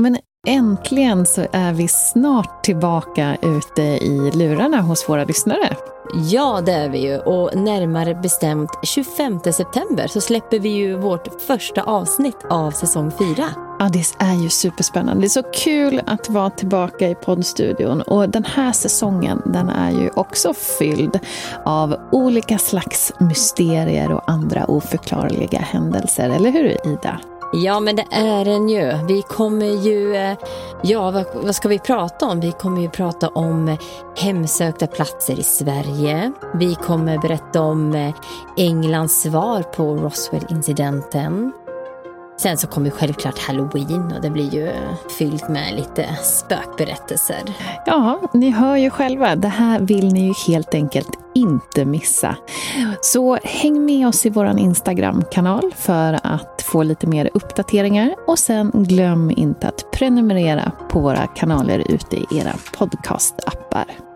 Ja, men äntligen så är vi snart tillbaka ute i lurarna hos våra lyssnare. Ja, det är vi ju. Och närmare bestämt 25 september så släpper vi ju vårt första avsnitt av säsong 4. Ja, det är ju superspännande. Det är så kul att vara tillbaka i poddstudion. Och den här säsongen den är ju också fylld av olika slags mysterier och andra oförklarliga händelser. Eller hur, Ida? Ja, men det är den ju. Vi kommer ju... Eh, ja, vad, vad ska vi prata om? Vi kommer ju prata om eh, hemsökta platser i Sverige. Vi kommer berätta om eh, Englands svar på Roswell-incidenten. Sen så kommer självklart Halloween och det blir ju fyllt med lite spökberättelser. Ja, ni hör ju själva. Det här vill ni ju helt enkelt inte missa. Så häng med oss i vår Instagram-kanal för att få lite mer uppdateringar. Och sen glöm inte att prenumerera på våra kanaler ute i era podcastappar.